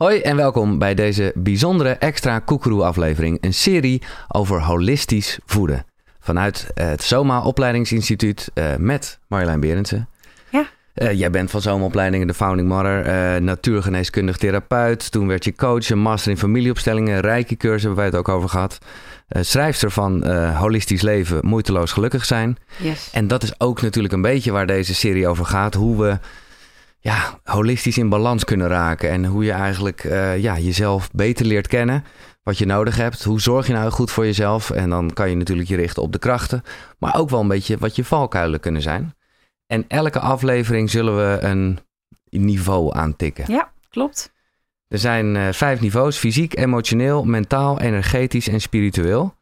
Hoi en welkom bij deze bijzondere extra Koekeroe aflevering. Een serie over holistisch voeden. Vanuit het SOMA opleidingsinstituut uh, met Marjolein Berendsen. Ja. Uh, jij bent van SOMA opleidingen de founding mother, uh, natuurgeneeskundig therapeut. Toen werd je coach, een master in familieopstellingen, rijke cursus hebben wij het ook over gehad. schrijfster van Holistisch Leven, Moeiteloos Gelukkig Zijn. Yes. En dat is ook natuurlijk een beetje waar deze serie over gaat. Hoe we ja, holistisch in balans kunnen raken. En hoe je eigenlijk uh, ja, jezelf beter leert kennen. Wat je nodig hebt. Hoe zorg je nou goed voor jezelf? En dan kan je natuurlijk je richten op de krachten. Maar ook wel een beetje wat je valkuilen kunnen zijn. En elke aflevering zullen we een niveau aantikken. Ja, klopt. Er zijn uh, vijf niveaus: fysiek, emotioneel, mentaal, energetisch en spiritueel.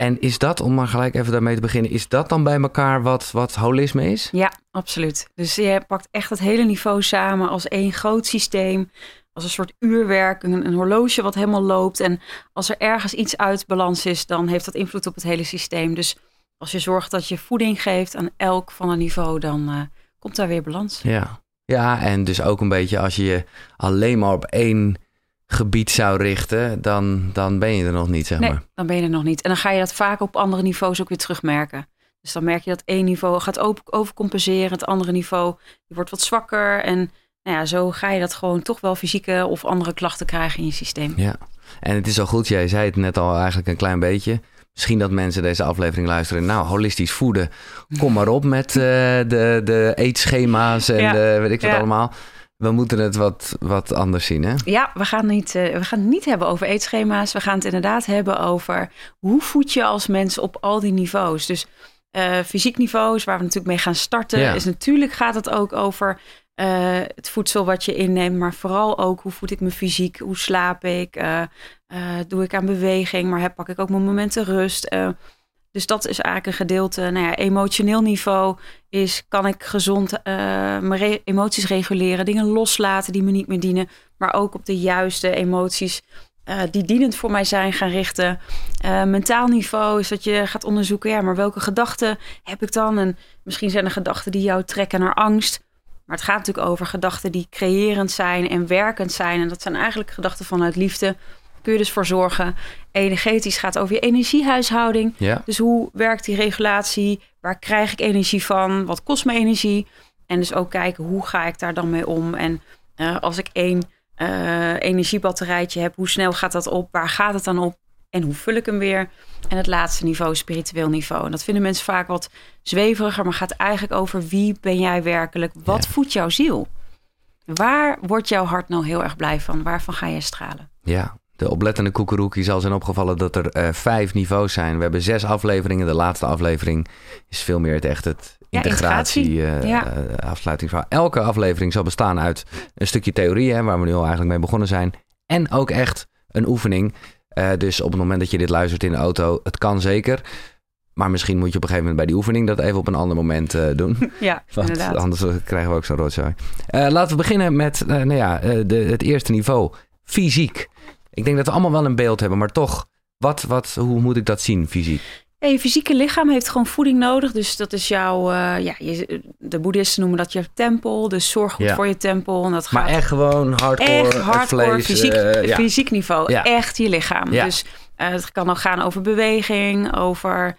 En is dat, om maar gelijk even daarmee te beginnen, is dat dan bij elkaar wat, wat holisme is? Ja, absoluut. Dus je pakt echt het hele niveau samen als één groot systeem. Als een soort uurwerk, een, een horloge wat helemaal loopt. En als er ergens iets uit balans is, dan heeft dat invloed op het hele systeem. Dus als je zorgt dat je voeding geeft aan elk van een niveau, dan uh, komt daar weer balans. Ja. ja, en dus ook een beetje als je je alleen maar op één gebied zou richten, dan, dan ben je er nog niet, zeg nee, maar. dan ben je er nog niet. En dan ga je dat vaak op andere niveaus ook weer terugmerken. Dus dan merk je dat één niveau gaat overcompenseren, het andere niveau wordt wat zwakker. En nou ja, zo ga je dat gewoon toch wel fysieke of andere klachten krijgen in je systeem. Ja, en het is al goed, jij zei het net al eigenlijk een klein beetje. Misschien dat mensen deze aflevering luisteren. Nou, holistisch voeden. Kom maar op met uh, de, de eetschema's en Ja, de, weet ik wat ja. allemaal. We moeten het wat, wat anders zien, hè? Ja, we gaan, niet, eh, we gaan het niet hebben over eetschema's. We gaan het inderdaad hebben over hoe voed je als mens op al die niveaus. Dus eh, fysiek niveaus, waar we natuurlijk mee gaan starten, Ja. is natuurlijk gaat het ook over eh, het voedsel wat je inneemt, maar vooral ook hoe voed ik me fysiek, hoe slaap ik, doe ik aan beweging, maar heb, pak ik ook mijn momenten rust. Dus dat is eigenlijk een gedeelte. Nou ja, emotioneel niveau is kan ik gezond eh, mijn emoties reguleren, dingen loslaten die me niet meer dienen, maar ook op de juiste emoties eh, die dienend voor mij zijn gaan richten. Eh, mentaal niveau is dat je gaat onderzoeken, ja, maar welke gedachten heb ik dan? En misschien zijn er gedachten die jou trekken naar angst. Maar het gaat natuurlijk over gedachten die creërend zijn en werkend zijn. En dat zijn eigenlijk gedachten vanuit liefde. Kun je dus voor zorgen. Energetisch gaat over je energiehuishouding. Ja. Dus hoe werkt die regulatie? Waar krijg ik energie van? Wat kost me energie? En dus ook kijken hoe ga ik daar dan mee om? En eh, als ik één eh, energiebatterijtje heb, hoe snel gaat dat op? Waar gaat het dan op? En hoe vul ik hem weer? En het laatste niveau, spiritueel niveau. En dat vinden mensen vaak wat zweveriger, maar gaat eigenlijk over wie ben jij werkelijk? Wat Ja. voedt jouw ziel? Waar wordt jouw hart nou heel erg blij van? Waarvan ga je stralen? Ja, de oplettende koekeroekie zal zijn opgevallen dat er eh, vijf niveaus zijn. We hebben zes afleveringen. De laatste aflevering is veel meer het echt het Ja, integratie, integratie. eh, Ja. eh, afsluitingsverhaal. Elke aflevering zal bestaan uit een stukje theorie, hè, waar we nu al eigenlijk mee begonnen zijn. En ook echt een oefening. Dus op het moment dat je dit luistert in de auto, het kan zeker. Maar misschien moet je op een gegeven moment bij die oefening dat even op een ander moment doen. Ja, Want inderdaad. anders krijgen we ook zo'n rotzooi. Laten we beginnen met nou ja, de, het eerste niveau. Fysiek. Ik denk dat we allemaal wel een beeld hebben, maar toch, wat, wat, hoe moet ik dat zien, fysiek? Ja, je fysieke lichaam heeft gewoon voeding nodig. Dus dat is jouw, eh, ja, je, de boeddhisten noemen dat je tempel. Dus zorg goed Ja. voor je tempel. En dat Maar gaat echt gewoon hardcore, echt hardcore vlees. fysiek, eh, ja. fysiek niveau. Ja. Echt je lichaam. Dus eh, het kan ook gaan over beweging, over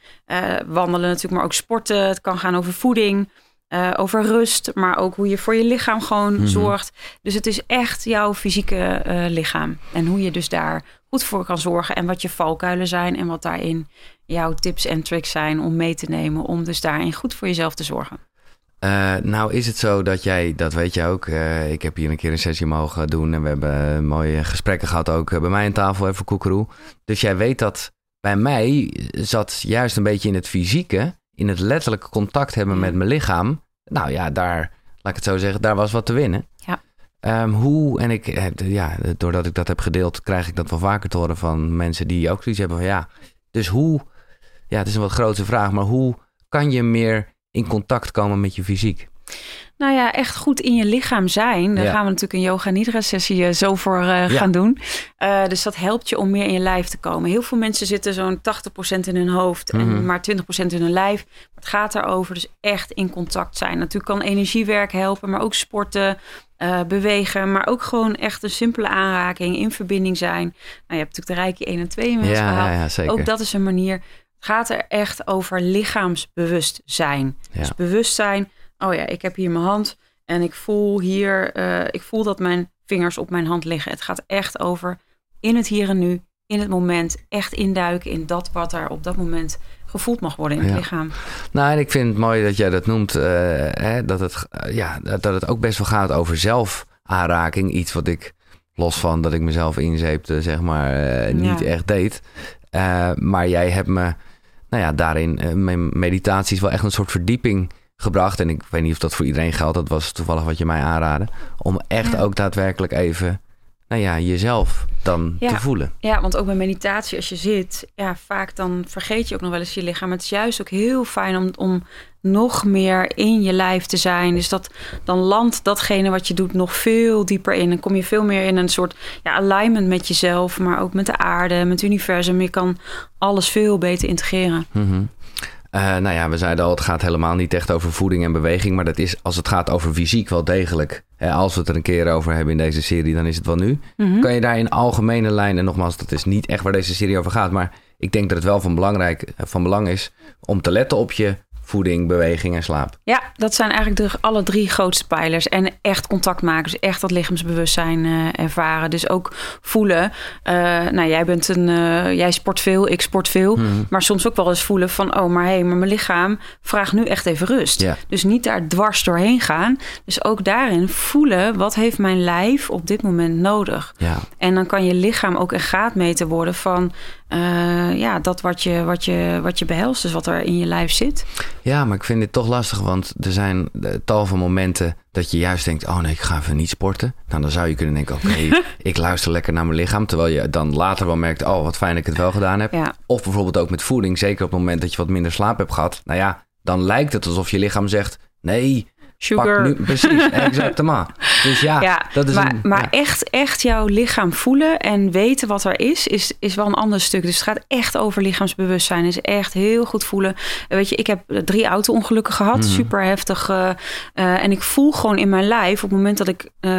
wandelen natuurlijk, maar ook sporten. Het kan gaan over voeding, eh, over rust, maar ook hoe je voor je lichaam gewoon Mhm. zorgt. Dus het is echt jouw fysieke eh, lichaam. En hoe je dus daar goed voor kan zorgen en wat je valkuilen zijn en wat daarin jouw tips en tricks zijn om mee te nemen om dus daarin goed voor jezelf te zorgen. Eh, nou is het zo dat jij, dat weet je ook, ik heb hier een keer een sessie mogen doen en we hebben mooie gesprekken gehad ook bij mij aan tafel even koekeroe. Dus jij weet dat bij mij zat juist een beetje in het fysieke, in het letterlijke contact hebben met mijn lichaam. Nou ja, daar, laat ik het zo zeggen, daar was wat te winnen. Ja. Ehm, hoe, en ik, ja, doordat ik dat heb gedeeld, krijg ik dat wel vaker te horen van mensen die ook zoiets hebben van ja. Dus hoe, ja, het is een wat grote vraag, maar hoe kan je meer in contact komen met je fysiek? Nou ja, echt goed in je lichaam zijn. Daar Ja. gaan we natuurlijk een yoga nidra sessie eh, zo voor eh, Ja. gaan doen. Eh, dus dat helpt je om meer in je lijf te komen. Heel veel mensen zitten zo'n 80% in hun hoofd Mhm. en maar 20% in hun lijf. Maar het gaat daarover dus echt in contact zijn. Natuurlijk kan energiewerk helpen, maar ook sporten. uh, bewegen, maar ook gewoon echt een simpele aanraking, in verbinding zijn. Nou, je hebt natuurlijk de Rijke 1 en 2 inmiddels Ja, zeker. Ook dat is een manier. Het gaat er echt over lichaamsbewustzijn. Dus bewustzijn. Oh ja, ik heb hier mijn hand en ik voel hier, eh, ik voel dat mijn vingers op mijn hand liggen. Het gaat echt over in het hier en nu, in het moment, echt induiken in dat wat er op dat moment gevoeld mag worden in het Ja. lichaam. Nou, en ik vind het mooi dat jij dat noemt. eh, hè, dat, het, eh, ja, dat het ook best wel gaat over zelfaanraking. Iets wat ik, los van dat ik mezelf inzeepte, zeg maar, niet Ja. echt deed. Maar jij hebt me, nou ja, daarin, mijn meditaties wel echt een soort verdieping gebracht. En ik weet niet of dat voor iedereen geldt. Dat was toevallig wat je mij aanraadde. Om echt Ja. ook daadwerkelijk even, nou ja, jezelf dan Ja. te voelen. Ja, want ook bij meditatie, als je zit, ja, vaak dan vergeet je ook nog wel eens je lichaam. Het is juist ook heel fijn om, om nog meer in je lijf te zijn. Dus dat, dan landt datgene wat je doet nog veel dieper in. Dan kom je veel meer in een soort ja, alignment met jezelf, maar ook met de aarde, met het universum. Je kan alles veel beter integreren. Mhm. Eh, nou ja, we zeiden al, het gaat helemaal niet echt over voeding en beweging. Maar dat is, als het gaat over fysiek, wel degelijk. Hè, als we het er een keer over hebben in deze serie, dan is het wel nu. Mhm. Kan je daar in algemene lijnen, en nogmaals, dat is niet echt waar deze serie over gaat. Maar ik denk dat het wel van, belangrijk, eh, van belang is om te letten op je voeding, beweging en slaap. Ja, dat zijn eigenlijk de alle drie grootste pijlers. En echt contact maken, dus echt dat lichaamsbewustzijn eh, ervaren. Dus ook voelen. eh, nou, jij bent een, eh, jij sport veel, ik sport veel. Mhm. Maar soms ook wel eens voelen van, oh, maar hé, hey, maar mijn lichaam vraagt nu echt even rust. Dus niet daar dwars doorheen gaan. Dus ook daarin voelen, wat heeft mijn lijf op dit moment nodig? Ja, En dan kan je lichaam ook een graadmeter worden van eh, ja, dat wat je, wat, je, wat je behelst, dus wat er in je lijf zit. Ja, maar ik vind dit toch lastig, want er zijn eh, tal van momenten dat je juist denkt, oh nee, ik ga even niet sporten. Nou, dan zou je kunnen denken, oké, ik luister lekker naar mijn lichaam. Terwijl je dan later wel merkt, oh, wat fijn dat ik het wel gedaan heb. Ja, Of bijvoorbeeld ook met voeding, zeker op het moment dat je wat minder slaap hebt gehad. Nou ja, dan lijkt het alsof je lichaam zegt, nee, sugar. pak nu, precies, exactement. Dus ja, Ja, dat is maar, een... maar ja. echt, echt jouw lichaam voelen en weten wat er is, is, is wel een ander stuk. Dus het gaat echt over lichaamsbewustzijn. is echt heel goed voelen. Weet je, ik heb drie auto-ongelukken gehad. Mhm. Super heftig. eh, eh, en ik voel gewoon in mijn lijf op het moment dat ik eh,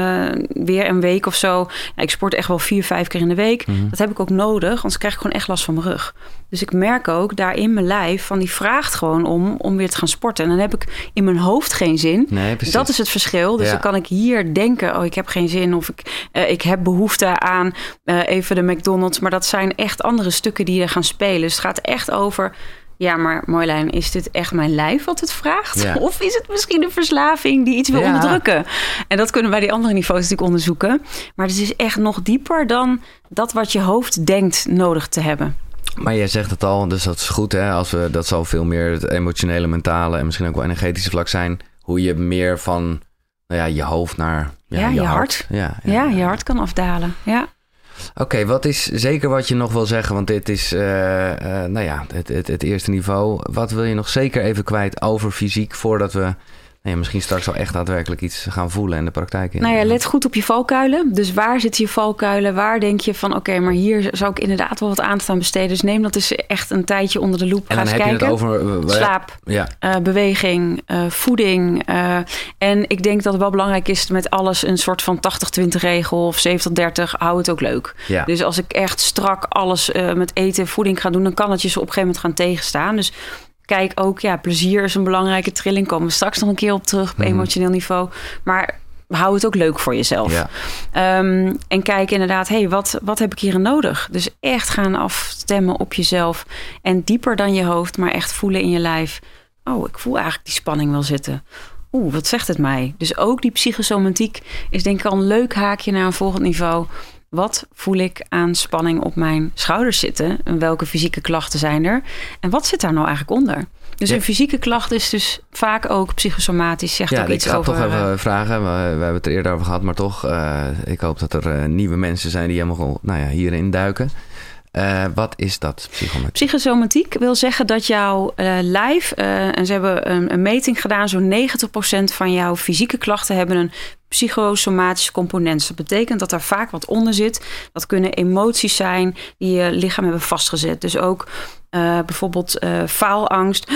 weer een week of zo... Ja, ik sport echt wel vier, vijf keer in de week. Mhm. Dat heb ik ook nodig, anders krijg ik gewoon echt last van mijn rug. Dus ik merk ook daar in mijn lijf van die vraagt gewoon om, om weer te gaan sporten. En dan heb ik in mijn hoofd geen zin. Nee, precies. Dat is het verschil. Dus Ja. dan kan ik hier denken, oh, ik heb geen zin of ik, eh, ik heb behoefte aan eh, even de McDonald's. Maar dat zijn echt andere stukken die er gaan spelen. Dus het gaat echt over, ja, maar Marjolein, is dit echt mijn lijf wat het vraagt? Ja. Of is het misschien een verslaving die iets wil Ja. onderdrukken? En dat kunnen wij die andere niveaus natuurlijk onderzoeken. Maar het is echt nog dieper dan dat wat je hoofd denkt nodig te hebben. Maar jij zegt het al, dus dat is goed. Hè? Als we, dat zal veel meer het emotionele, mentale en misschien ook wel energetische vlak zijn. Hoe je meer van nou ja, je hoofd naar ja, Ja, je, je hart. hart. Ja, Ja, je hart kan afdalen. Ja. Oké, wat is zeker wat je nog wil zeggen? Want dit is eh, eh, nou ja, het, het, het eerste niveau. Wat wil je nog zeker even kwijt over fysiek voordat we ja, misschien straks al echt daadwerkelijk iets gaan voelen in de praktijk? Nou ja, let goed op je valkuilen. Dus waar zitten je valkuilen? Waar denk je van, oké, maar hier zou ik inderdaad wel wat aandacht aan besteden. Dus neem dat eens echt een tijdje onder de loep. En dan je kijken. het over... eh, Slaap, Ja, eh, beweging, eh, voeding. en ik denk dat het wel belangrijk is met alles een soort van 80-20 regel of 70-30. Hou het ook leuk. ja. Dus als ik echt strak alles met eten en voeding ga doen, dan kan het je op een gegeven moment gaan tegenstaan. Dus kijk ook, ja, plezier is een belangrijke trilling. Komen we straks nog een keer op terug op Mhm. emotioneel niveau. Maar hou het ook leuk voor jezelf. ja. Ehm, en kijk inderdaad, hé, hey, wat, wat heb ik hierin nodig? Dus echt gaan afstemmen op jezelf. En dieper dan je hoofd, maar echt voelen in je lijf. Oh, ik voel eigenlijk die spanning wel zitten. Oeh, wat zegt het mij? Dus ook die psychosomatiek is denk ik al een leuk haakje naar een volgend niveau. Wat voel ik aan spanning op mijn schouders zitten? En welke fysieke klachten zijn er? En wat zit daar nou eigenlijk onder? Dus Ja. een fysieke klacht is dus vaak ook psychosomatisch. Zegt Ja, ook ik iets ga over... toch eh, even vragen. We, we hebben het er eerder over gehad, maar toch. eh, ik hoop dat er eh, nieuwe mensen zijn die helemaal nou ja, hierin duiken. Eh, wat is dat, psychometrie? Psychosomatiek wil zeggen dat jouw eh, lijf, eh, en ze hebben een, een meting gedaan, zo'n 90% van jouw fysieke klachten hebben een psychosomatische componenten. Dat betekent dat er vaak wat onder zit. Dat kunnen emoties zijn die je lichaam hebben vastgezet. Dus ook uh, bijvoorbeeld uh, faalangst.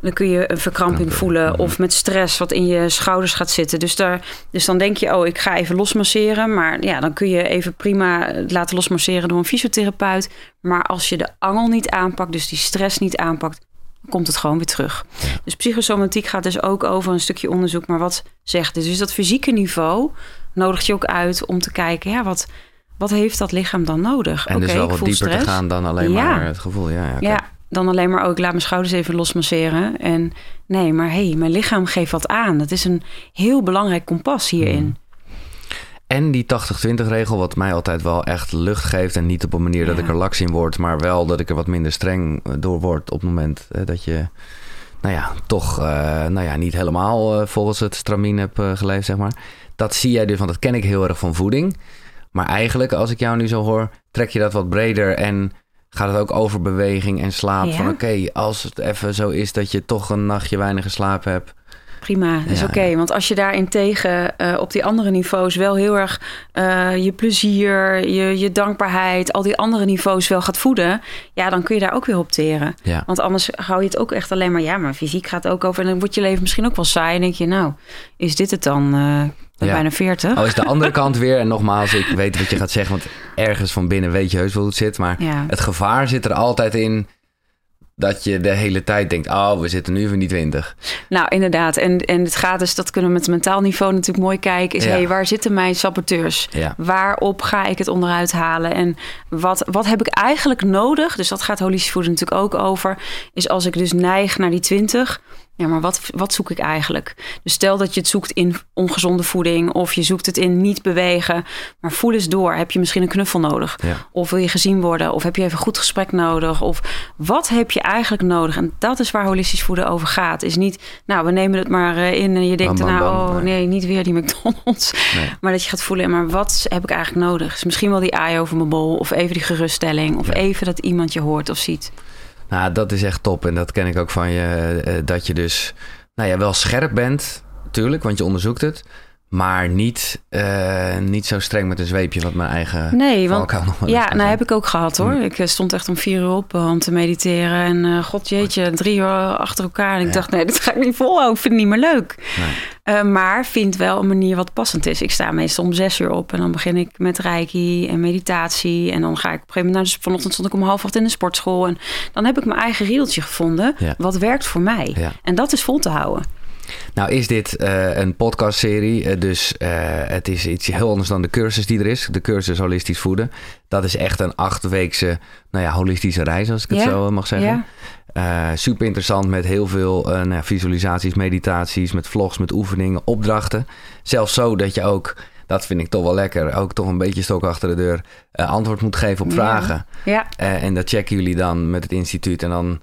Dan kun je een verkramping voelen. Mhm. Of met stress wat in je schouders gaat zitten. Dus, daar, dus dan denk je, oh, ik ga even losmasseren. Maar ja, dan kun je even prima laten losmasseren door een fysiotherapeut. Maar als je de angel niet aanpakt, dus die stress niet aanpakt, komt het gewoon weer terug. Dus psychosomatiek gaat dus ook over een stukje onderzoek. Maar wat zegt dit? Dus dat fysieke niveau nodigt je ook uit om te kijken, ja, wat, wat heeft dat lichaam dan nodig? En dus wel wat dieper te gaan dan alleen maar het gevoel. Ja, ja, ja, dan alleen maar ook, oh, laat mijn schouders even losmasseren. En nee, maar hé, hey, mijn lichaam geeft wat aan. Dat is een heel belangrijk kompas hierin. Mm. En die 80-20 regel, wat mij altijd wel echt lucht geeft. En niet op een manier dat ik er laks in word, maar wel dat ik er wat minder streng eh, door word op het moment dat je, nou ja, toch uh, nou ja, niet helemaal uh, volgens het stramien heb uh, geleefd, zeg maar. Dat zie jij dus, want dat ken ik heel erg van voeding. Maar eigenlijk, als ik jou nu zo hoor, trek je dat wat breder en gaat het ook over beweging en slaap. Van oké, als het even zo is dat je toch een nachtje weinig geslapen hebt prima, dat is oké. Want als je daarin tegen uh, op die andere niveaus wel heel erg uh, je plezier, je, je dankbaarheid, al die andere niveaus wel gaat voeden, ja, dan kun je daar ook weer op teren. Ja. Want anders hou je het ook echt alleen maar, ja, maar fysiek gaat ook over. En dan wordt je leven misschien ook wel saai. En denk je, nou, is dit het dan? Uh, ja. bijna 40. Oh, is de andere kant weer. En nogmaals, ik weet wat je gaat zeggen. Want ergens van binnen weet je heus wel hoe het zit. Maar het gevaar zit er altijd in dat je de hele tijd denkt, oh, we zitten nu van die 20. Nou, inderdaad. En, en het gaat dus, dat kunnen we met het mentaal niveau natuurlijk mooi kijken, is, hey, waar zitten mijn saboteurs? Ja. Waarop ga ik het onderuit halen? En wat, wat heb ik eigenlijk nodig? Dus dat gaat holistisch voeden natuurlijk ook over. Is als ik dus neig naar die 20, ja, maar wat, wat zoek ik eigenlijk? Dus stel dat je het zoekt in ongezonde voeding of je zoekt het in niet bewegen, maar voel eens door. Heb je misschien een knuffel nodig? Of wil je gezien worden? Of heb je even een goed gesprek nodig? Of wat heb je eigenlijk nodig? En dat is waar holistisch voeden over gaat. Is niet, nou, we nemen het maar eh, in en je denkt nou, oh nee, niet weer die McDonald's. Maar dat je gaat voelen, maar wat heb ik eigenlijk nodig? Is misschien wel die aai over mijn bol of even die geruststelling of even dat iemand je hoort of ziet. Nou, dat is echt top. En dat ken ik ook van je. Eh, dat je dus nou ja, wel scherp bent, natuurlijk, want je onderzoekt het. Maar niet, uh, niet zo streng met een zweepje wat mijn eigen Nee, want ja, nou heb ik ook gehad hoor. Mm. Ik eh, stond echt om vier uur op om te mediteren. En uh, god jeetje, drie uur achter elkaar. En ik dacht, nee, dat ga ik niet volhouden. Ik vind het niet meer leuk. Nee. Uh, maar vind wel een manier wat passend is. Ik sta meestal om zes uur op. En dan begin ik met reiki en meditatie. En dan ga ik op een gegeven moment... Nou, dus vanochtend stond ik om half acht in de sportschool. En dan heb ik mijn eigen riedeltje gevonden. Wat werkt voor mij. Ja. En dat is vol te houden. Nou is dit uh, een podcastserie, uh, dus uh, het is iets heel anders dan de cursus die er is. De cursus Holistisch Voeden. Dat is echt een achtweekse, nou ja, holistische reis als ik het zo mag zeggen. Ja. super interessant met heel veel nou, visualisaties, meditaties, met vlogs, met oefeningen, opdrachten. Zelfs zo dat je ook dat vind ik toch wel lekker. Ook toch een beetje stok achter de deur. Uh, antwoord moet geven op vragen. Ja. Uh, en dat checken jullie dan met het instituut. En dan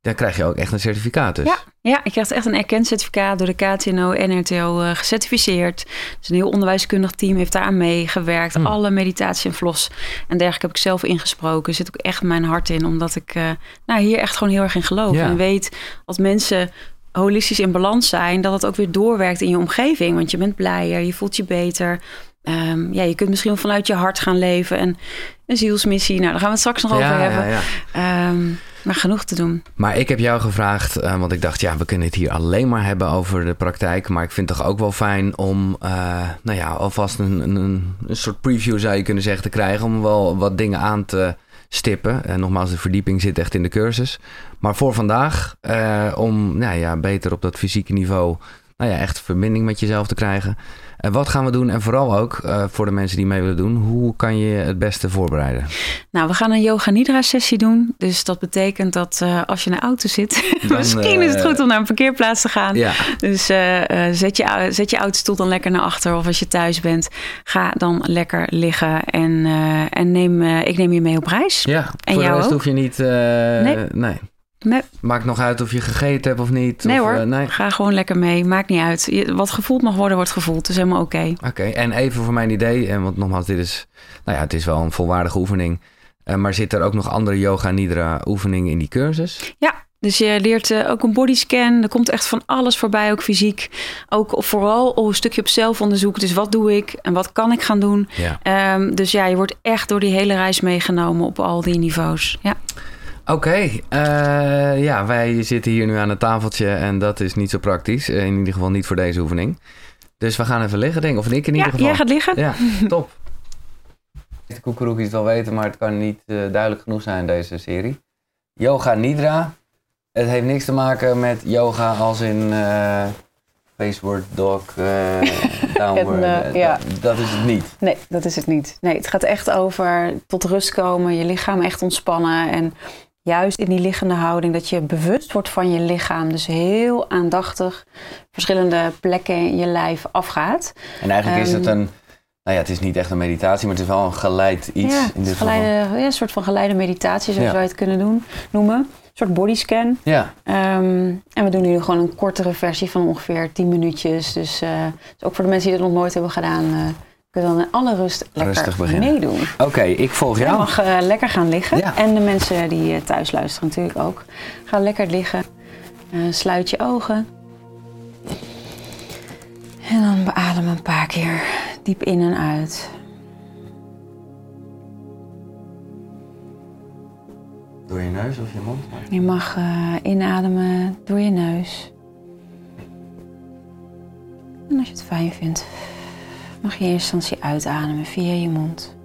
dan krijg je ook echt een certificaat dus. Ja, ja ik krijg echt een erkend certificaat door de KTNO en RTO uh, gecertificeerd. Dus een heel onderwijskundig team heeft daar aan meegewerkt. Hmm. Alle meditatie en vlos en dergelijke heb ik zelf ingesproken. Er zit ook echt mijn hart in, omdat ik uh, nou, hier echt gewoon heel erg in geloof. En weet als mensen holistisch in balans zijn, dat het ook weer doorwerkt in je omgeving. Want je bent blijer, je voelt je beter. Um, ja, je kunt misschien vanuit je hart gaan leven. En een zielsmissie, nou, daar gaan we het straks nog over hebben. Ja, ja. Um, maar genoeg te doen. Maar ik heb jou gevraagd, uh, want ik dacht, ja, we kunnen het hier alleen maar hebben over de praktijk. Maar ik vind het toch ook wel fijn om, uh, nou ja, alvast een, een, een soort preview zou je kunnen zeggen te krijgen. Om wel wat dingen aan te stippen. En nogmaals, de verdieping zit echt in de cursus. Maar voor vandaag, uh, om nou ja, beter op dat fysieke niveau, nou ja, echt verbinding met jezelf te krijgen en wat gaan we doen? En vooral ook uh, voor de mensen die mee willen doen, hoe kan je het beste voorbereiden? Nou, we gaan een yoga nidra sessie doen. Dus dat betekent dat uh, als je in de auto zit, dan, misschien is het goed om naar een parkeerplaats te gaan. Ja. Dus uh, zet, je, zet je autostoel dan lekker naar achter. Of als je thuis bent, ga dan lekker liggen. En, en neem, ik neem je mee op reis. Ja, en voor jou de rest ook? hoef je niet... nee. nee. Nee. Maakt nog uit of je gegeten hebt of niet? Nee of, hoor, uh, nee. ga gewoon lekker mee. Maakt niet uit. Wat gevoeld mag worden, wordt gevoeld. Dat is helemaal oké. Oké, en even voor mijn idee. En want nogmaals, dit is, nou ja, het is wel een volwaardige oefening. Uh, maar zit er ook nog andere yoga nidra oefeningen in die cursus? Ja, Dus je leert uh, ook een bodyscan. Er komt echt van alles voorbij, ook fysiek. Ook vooral een stukje op zelfonderzoek. Dus wat doe ik en wat kan ik gaan doen? Ja. Um, dus ja, je wordt echt door die hele reis meegenomen op al die niveaus. Ja. Oké, okay, uh, ja, wij zitten hier nu aan het tafeltje en dat is niet zo praktisch. In ieder geval niet voor deze oefening. Dus we gaan even liggen, denk ik. Of ik in ieder ja, geval. jij gaat liggen? Ja, top. De koekeroek het wel weten, maar het kan niet uh, duidelijk genoeg zijn deze serie. Yoga Nidra. Het heeft niks te maken met yoga als in uh, faceward dog, uh, downward. en, ja. dat, dat, is het niet. Nee, dat is het niet. Nee, het gaat echt over tot rust komen, je lichaam echt ontspannen. En juist in die liggende houding, dat je bewust wordt van je lichaam. Dus heel aandachtig verschillende plekken in je lijf afgaat. En eigenlijk um, is het Ehm, een, nou ja, het is niet echt een meditatie, maar het is wel een geleid iets. Ja, in dit geleide, geval. ja, een soort van geleide meditatie, zo Ja. zou je het kunnen doen, noemen. Een soort bodyscan. Ja, Ehm, en we doen nu gewoon een kortere versie van ongeveer 10 minuutjes. Dus, eh, dus ook voor de mensen die het nog nooit hebben gedaan, eh, dan in alle rust lekker Rustig beginnen. meedoen. oké, ik volg Je jou. mag eh, lekker gaan liggen. Ja. En de mensen die eh, thuis luisteren natuurlijk ook. Ga lekker liggen. Eh, sluit je ogen. En dan beadem een paar keer diep in en uit. Door je neus of je mond? Je mag inademen door je neus. En als je het fijn vindt, mag je in instantie uitademen via je mond.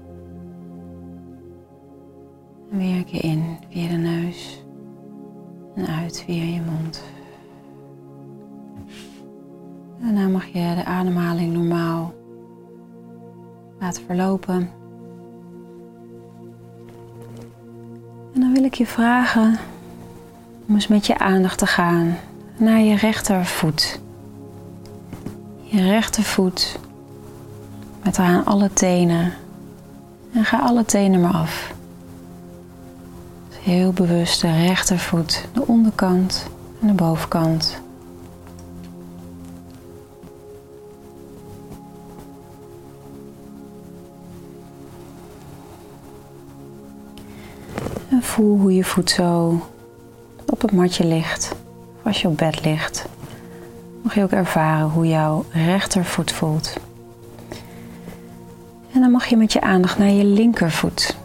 En weer in via de neus. En uit via je mond. Daarna mag je de ademhaling normaal laten verlopen. En dan wil ik je vragen om eens met je aandacht te gaan naar je rechtervoet. Je rechtervoet met eraan alle tenen. En ga alle tenen maar af. Heel bewust de rechtervoet, de onderkant en de bovenkant. En voel hoe je voet zo op het matje ligt. Of als je op bed ligt, mag je ook ervaren hoe jouw rechtervoet voelt. En dan mag je met je aandacht naar je linkervoet.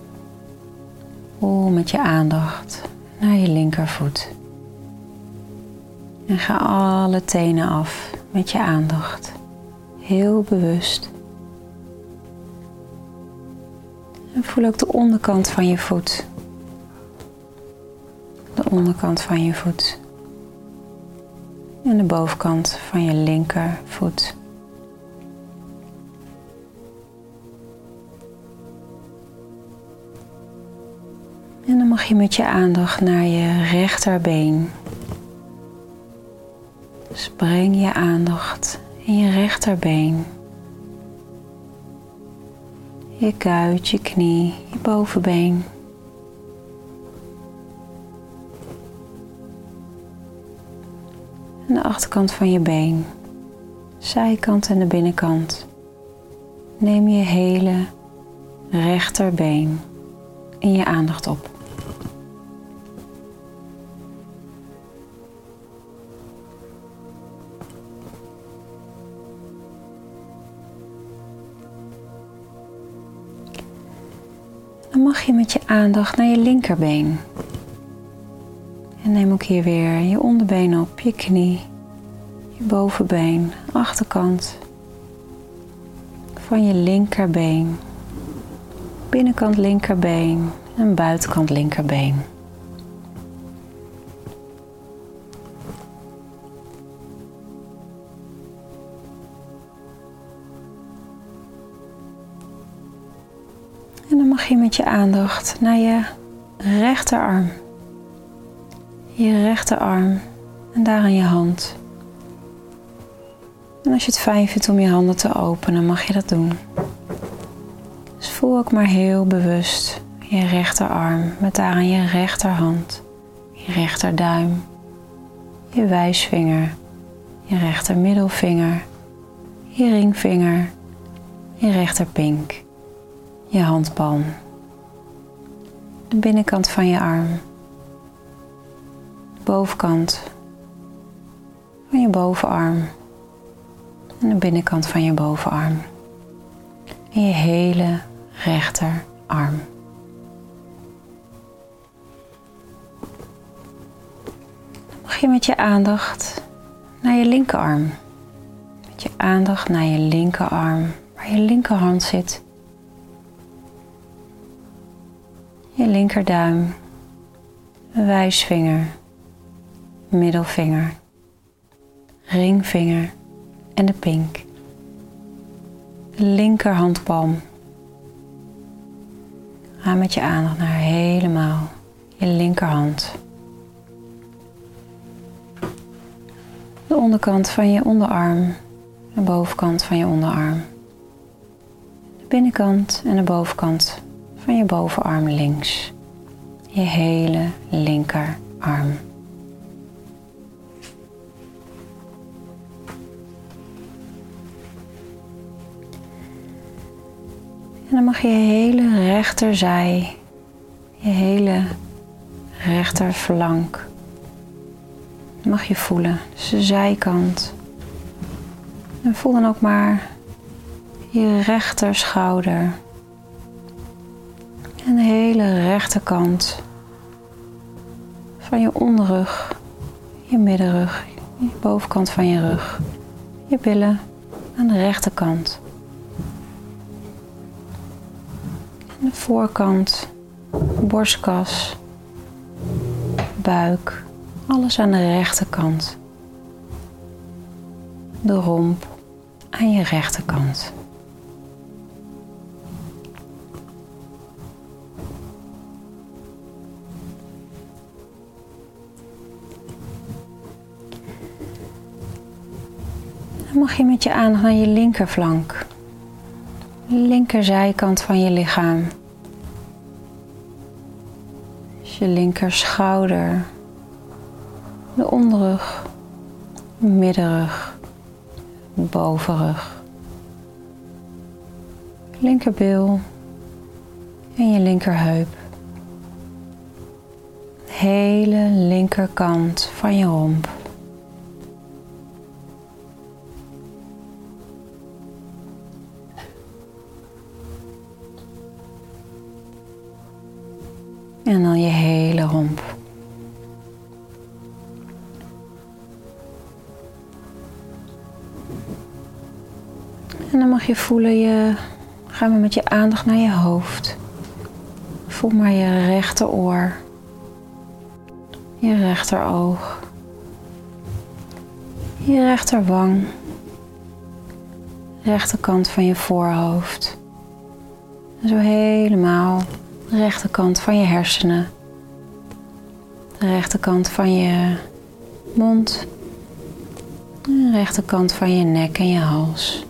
Voel met je aandacht naar je linkervoet. En ga alle tenen af met je aandacht. Heel bewust. En voel ook de onderkant van je voet de onderkant van je voet en de bovenkant van je linkervoet. Mag je met je aandacht naar je rechterbeen. Dus breng je aandacht in je rechterbeen. Je kuit, je knie, je bovenbeen. En de achterkant van je been, zijkant en de binnenkant. Neem je hele rechterbeen in je aandacht op. mag je met je aandacht naar je linkerbeen. En neem ook hier weer je onderbeen op, je knie, je bovenbeen, achterkant van je linkerbeen, binnenkant linkerbeen en buitenkant linkerbeen. Met je aandacht naar je rechterarm je rechterarm en daar aan je hand. En als je het fijn vindt om je handen te openen, mag je dat doen. Dus voel ook maar heel bewust je rechterarm met daaraan je rechterhand, je rechterduim, je wijsvinger, je rechtermiddelvinger, je ringvinger, je rechterpink, je handpalm, de binnenkant van je arm bovenkant van je bovenarm en de binnenkant van je bovenarm en je hele rechterarm. Je met je aandacht naar je linkerarm. Met je aandacht naar je linkerarm, waar je linkerhand zit. Linkerduim, wijsvinger, middelvinger, ringvinger en de pink. Linkerhandpalm. Ga met je aandacht naar helemaal je linkerhand. De onderkant van je onderarm, de bovenkant van je onderarm. De binnenkant en de bovenkant van je bovenarm links. Je hele linkerarm. En dan mag je hele rechterzij, je hele rechterflank, mag je voelen. Dus de zijkant. En voel dan ook maar je rechterschouder. En de hele rechterkant van je onderrug, je middenrug, je bovenkant van je rug, je billen aan de rechterkant. de voorkant, borstkas, buik, alles aan de rechterkant. De romp aan je rechterkant. Dan mag je met je aandacht naar je linkerflank linkerzijkant van je lichaam. Dus je linker schouder, de onderrug, middenrug, bovenrug, linkerbil en je linkerheup. Hele linkerkant van je romp. En dan mag je voelen je, gaan we met je aandacht naar je hoofd. Voel maar je rechteroor, je rechteroog, je rechterwang, rechterkant van je voorhoofd. Zo helemaal rechterkant van je hersenen, de rechterkant van je mond, de rechterkant van je nek en je hals.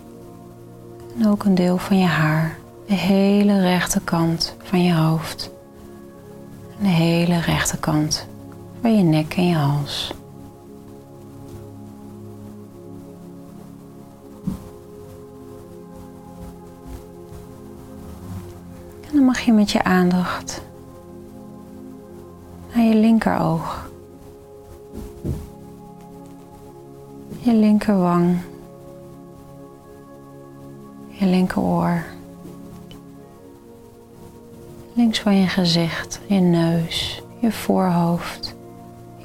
En ook een deel van je haar, de hele rechterkant van je hoofd. De hele rechterkant van je nek en je hals. En dan mag je met je aandacht naar je linkeroog, je linkerwang, je linkeroor, links van je gezicht, je neus, je voorhoofd,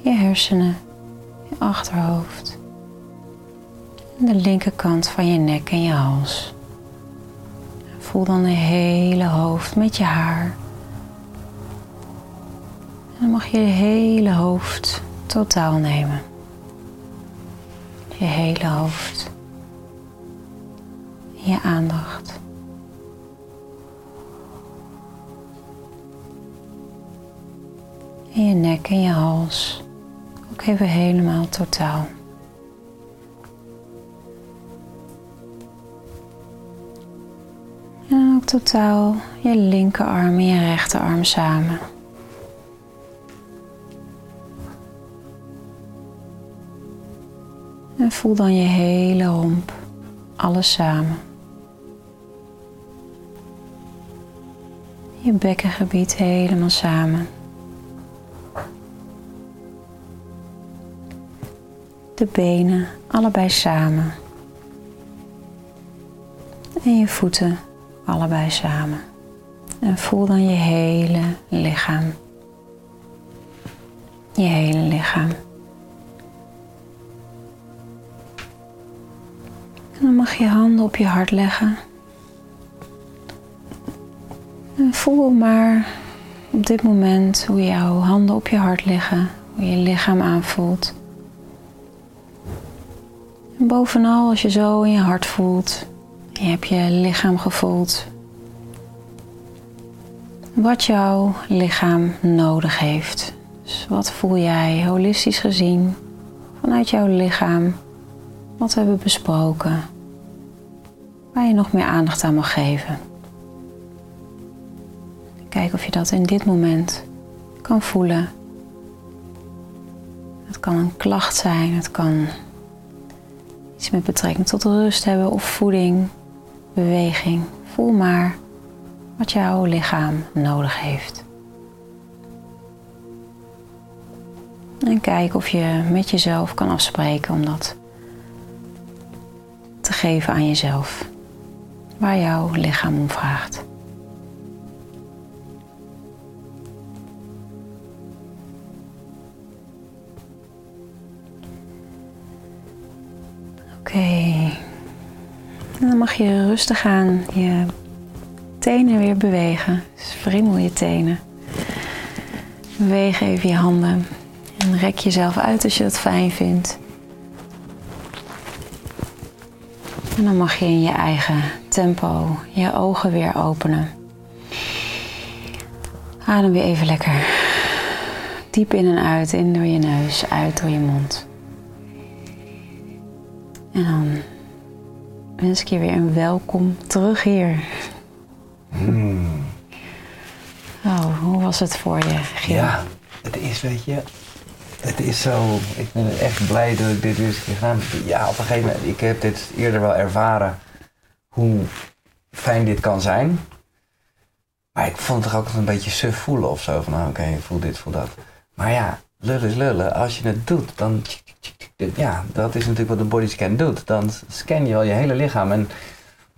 je hersenen, je achterhoofd en de linkerkant van je nek en je hals. Voel dan de hele hoofd met je haar. En dan mag je je hele hoofd totaal nemen. Je hele hoofd. Je aandacht. En je nek en je hals. Ook even helemaal totaal. totaal je linkerarm en je rechterarm samen. Voel dan je hele romp, alles samen. Je bekkengebied helemaal samen. de benen allebei samen. En je voeten allebei samen. En voel dan je hele lichaam. Je hele lichaam. En dan mag je handen op je hart leggen. En voel maar op dit moment hoe jouw handen op je hart liggen, hoe je lichaam aanvoelt. En bovenal, als je zo in je hart voelt, je je lichaam gevoeld. Wat jouw lichaam nodig heeft. Dus wat voel jij holistisch gezien vanuit jouw lichaam? Wat we hebben besproken? Waar je nog meer aandacht aan mag geven. Kijk of je dat in dit moment kan voelen. Het kan een klacht zijn, het kan iets met betrekking tot rust hebben of voeding, beweging. Voel maar wat jouw lichaam nodig heeft. En kijk of je met jezelf kan afspreken om dat te geven aan jezelf, waar jouw lichaam om vraagt. Oké. En dan mag je rustig aan je tenen weer bewegen. Dus je tenen. Beweeg even je handen. En rek jezelf uit als je dat fijn vindt. En dan mag je in je eigen tempo je ogen weer openen. Adem weer even lekker. Diep in en uit. In door je neus, uit door je mond. En dan wens ik je weer een welkom terug hier. Hmm. Oh, hoe was het voor je, Giel? Ja, het is, weet je, het is zo, ik ben echt blij dat ik dit weer eens een gedaan heb. Ja, op een gegeven moment, ik heb dit eerder wel ervaren, hoe fijn dit kan zijn. Maar ik vond het toch ook een beetje suf voelen of zo, van nou, oké, voel dit, voel dat. Maar ja, lullen is lullen, als je het doet, dan, ja, dat is natuurlijk wat de bodyscan doet. Dan scan je al je hele lichaam en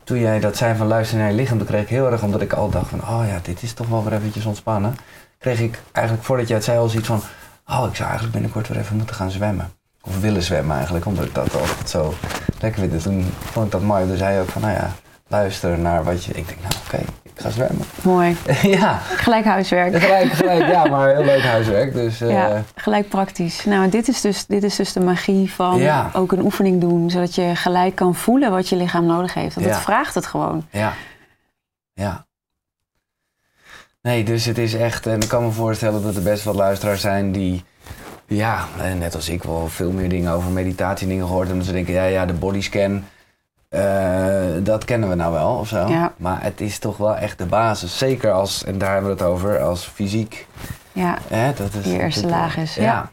toen jij dat zei van luister naar je lichaam, toen kreeg ik heel erg, omdat ik al dacht van, oh ja, dit is toch wel weer eventjes ontspannen. Kreeg ik eigenlijk, voordat jij het zei, al zoiets van, oh, ik zou eigenlijk binnenkort weer even moeten gaan zwemmen. Of willen zwemmen eigenlijk, omdat ik dat altijd zo lekker vind. Toen vond ik dat mooi. Dus zei ook van, nou ja, luister naar wat je... Ik denk, nou oké, ik ga zwemmen. Mooi. ja. Gelijk huiswerk. Gelijk, gelijk, ja, maar heel leuk huiswerk. Dus, uh, ja, gelijk praktisch. Nou, dit is, dus, dit is dus de magie van ja. ook een oefening doen, zodat je gelijk kan voelen wat je lichaam nodig heeft. Want Ja. dat vraagt het gewoon. Ja. Ja. Nee, dus het is echt... En ik kan me voorstellen dat er best wat luisteraars zijn die... Ja, en net als ik wel veel meer dingen over meditatie en dingen gehoord. En ze denken, ja, ja, de bodyscan... eh, dat kennen we nou wel of zo. Ja. Maar het is toch wel echt de basis. Zeker als, en daar hebben we het over, als fysiek. Ja, Hè, dat is die eerste laag is. Ja. Ja.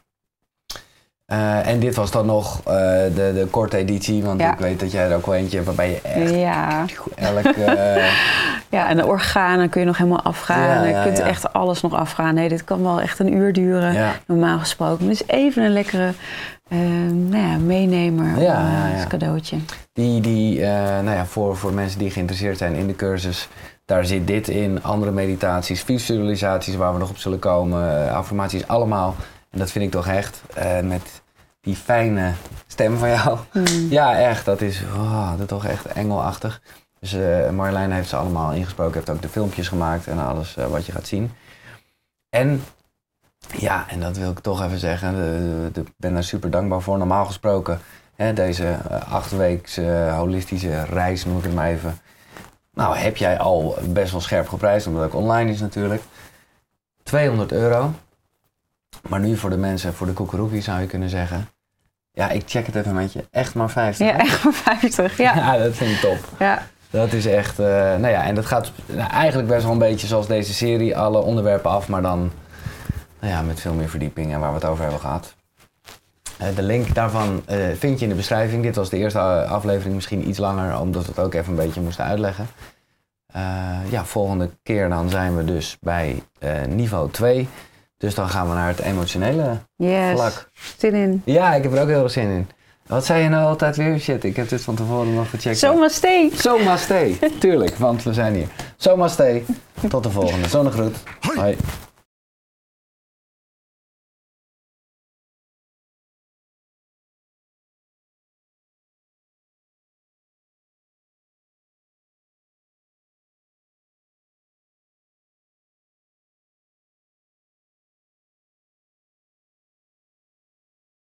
Eh, en dit was dan nog eh, de, de korte editie, want Ja. ik weet dat jij er ook wel eentje hebt waarbij je echt Ja. eh, ja, en de organen kun je nog helemaal afgaan. Je kunt echt alles nog afgaan. Nee, dit kan wel echt een uur duren, normaal gesproken. Dus even een lekkere eh, nou ja, meenemer Ja, eh, als cadeautje. Die, die eh, nou ja, voor, voor mensen die geïnteresseerd zijn in de cursus, daar zit dit in. Andere meditaties, visualisaties waar we nog op zullen komen, eh, affirmaties, allemaal. En dat vind ik toch echt, eh, met die fijne stem van jou. Hmm. Ja, echt, dat is, oh, dat is toch echt engelachtig. Dus eh Marjolein heeft ze allemaal ingesproken, heeft ook de filmpjes gemaakt en alles eh, wat je gaat zien. En ja, en dat wil ik toch even zeggen, ik ben daar super dankbaar voor. Normaal gesproken, hè, deze eh, achtweekse holistische reis, noem ik het maar even. Nou, heb jij al best wel scherp geprijsd, omdat het ook online is natuurlijk. 200 euro. Maar nu voor de mensen, voor de koekeroekie zou je kunnen zeggen. Ja, ik check het even met je. Echt maar 50. Ja, echt maar 50. Ja. ja, dat vind ik top. ja. Dat is echt, eh, nou ja, en dat gaat nou, eigenlijk best wel een beetje zoals deze serie, alle onderwerpen af, maar dan nou ja, met veel meer verdieping en waar we het over hebben gehad. Eh, de link daarvan eh, vind je in de beschrijving. Dit was de eerste aflevering, misschien iets langer, omdat we het ook even een beetje moesten uitleggen. Ja, volgende keer dan zijn we dus bij niveau 2. Dus dan gaan we naar het emotionele Yes. vlak. Zin in. Ja, ik heb er ook heel veel zin in. Wat zei je nou altijd weer? Shit, ik heb dit van tevoren nog gecheckt. Zomaar stay. Tuurlijk, want we zijn hier. Zomaar stay. Tot de volgende. Zonnegroet. Hoi.